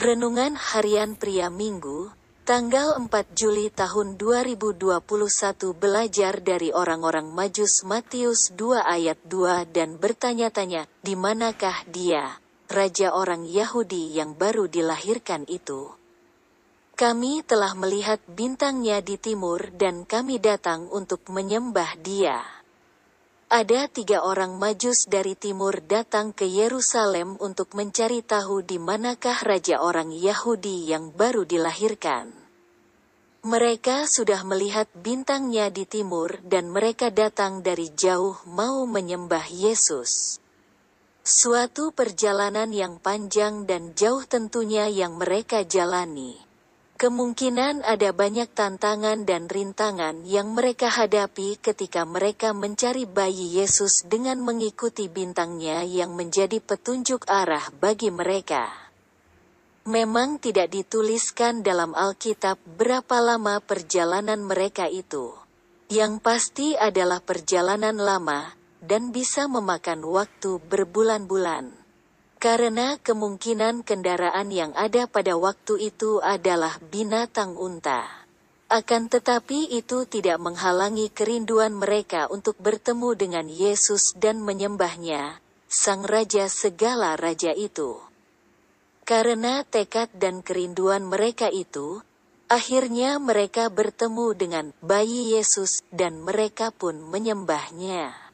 Renungan Harian Pria Minggu, tanggal 4 Juli tahun 2021 belajar dari orang-orang Majus Matius 2 ayat 2 dan bertanya-tanya, di manakah dia, Raja orang Yahudi yang baru dilahirkan itu? Kami telah melihat bintangnya di timur dan kami datang untuk menyembah dia. Ada tiga orang majus dari timur datang ke Yerusalem untuk mencari tahu di manakah raja orang Yahudi yang baru dilahirkan. Mereka sudah melihat bintangnya di timur dan mereka datang dari jauh mau menyembah Yesus. Suatu perjalanan yang panjang dan jauh tentunya yang mereka jalani. Kemungkinan ada banyak tantangan dan rintangan yang mereka hadapi ketika mereka mencari bayi Yesus dengan mengikuti bintangnya yang menjadi petunjuk arah bagi mereka. Memang tidak dituliskan dalam Alkitab berapa lama perjalanan mereka itu. Yang pasti adalah perjalanan lama, dan bisa memakan waktu berbulan-bulan karena kemungkinan kendaraan yang ada pada waktu itu adalah binatang unta. Akan tetapi itu tidak menghalangi kerinduan mereka untuk bertemu dengan Yesus dan menyembahnya, Sang Raja segala Raja itu. Karena tekad dan kerinduan mereka itu, akhirnya mereka bertemu dengan bayi Yesus dan mereka pun menyembahnya.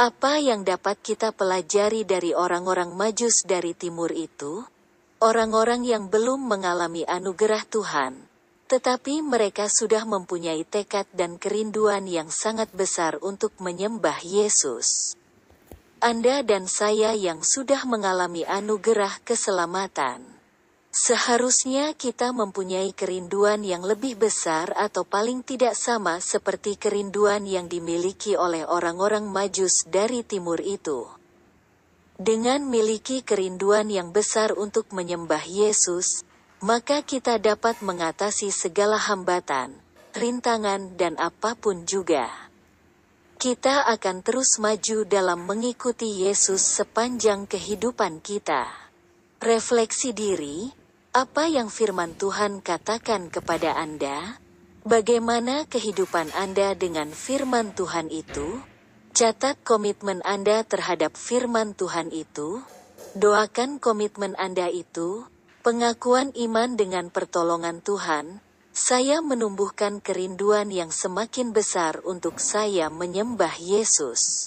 Apa yang dapat kita pelajari dari orang-orang majus dari timur itu? Orang-orang yang belum mengalami anugerah Tuhan, tetapi mereka sudah mempunyai tekad dan kerinduan yang sangat besar untuk menyembah Yesus. Anda dan saya yang sudah mengalami anugerah keselamatan Seharusnya kita mempunyai kerinduan yang lebih besar atau paling tidak sama seperti kerinduan yang dimiliki oleh orang-orang majus dari timur itu. Dengan miliki kerinduan yang besar untuk menyembah Yesus, maka kita dapat mengatasi segala hambatan, rintangan dan apa pun juga. Kita akan terus maju dalam mengikuti Yesus sepanjang kehidupan kita. Refleksi diri, apa yang firman Tuhan katakan kepada Anda? Bagaimana kehidupan Anda dengan firman Tuhan itu? Catat komitmen Anda terhadap firman Tuhan itu. Doakan komitmen Anda itu. Pengakuan iman dengan pertolongan Tuhan. Saya menumbuhkan kerinduan yang semakin besar untuk saya menyembah Yesus.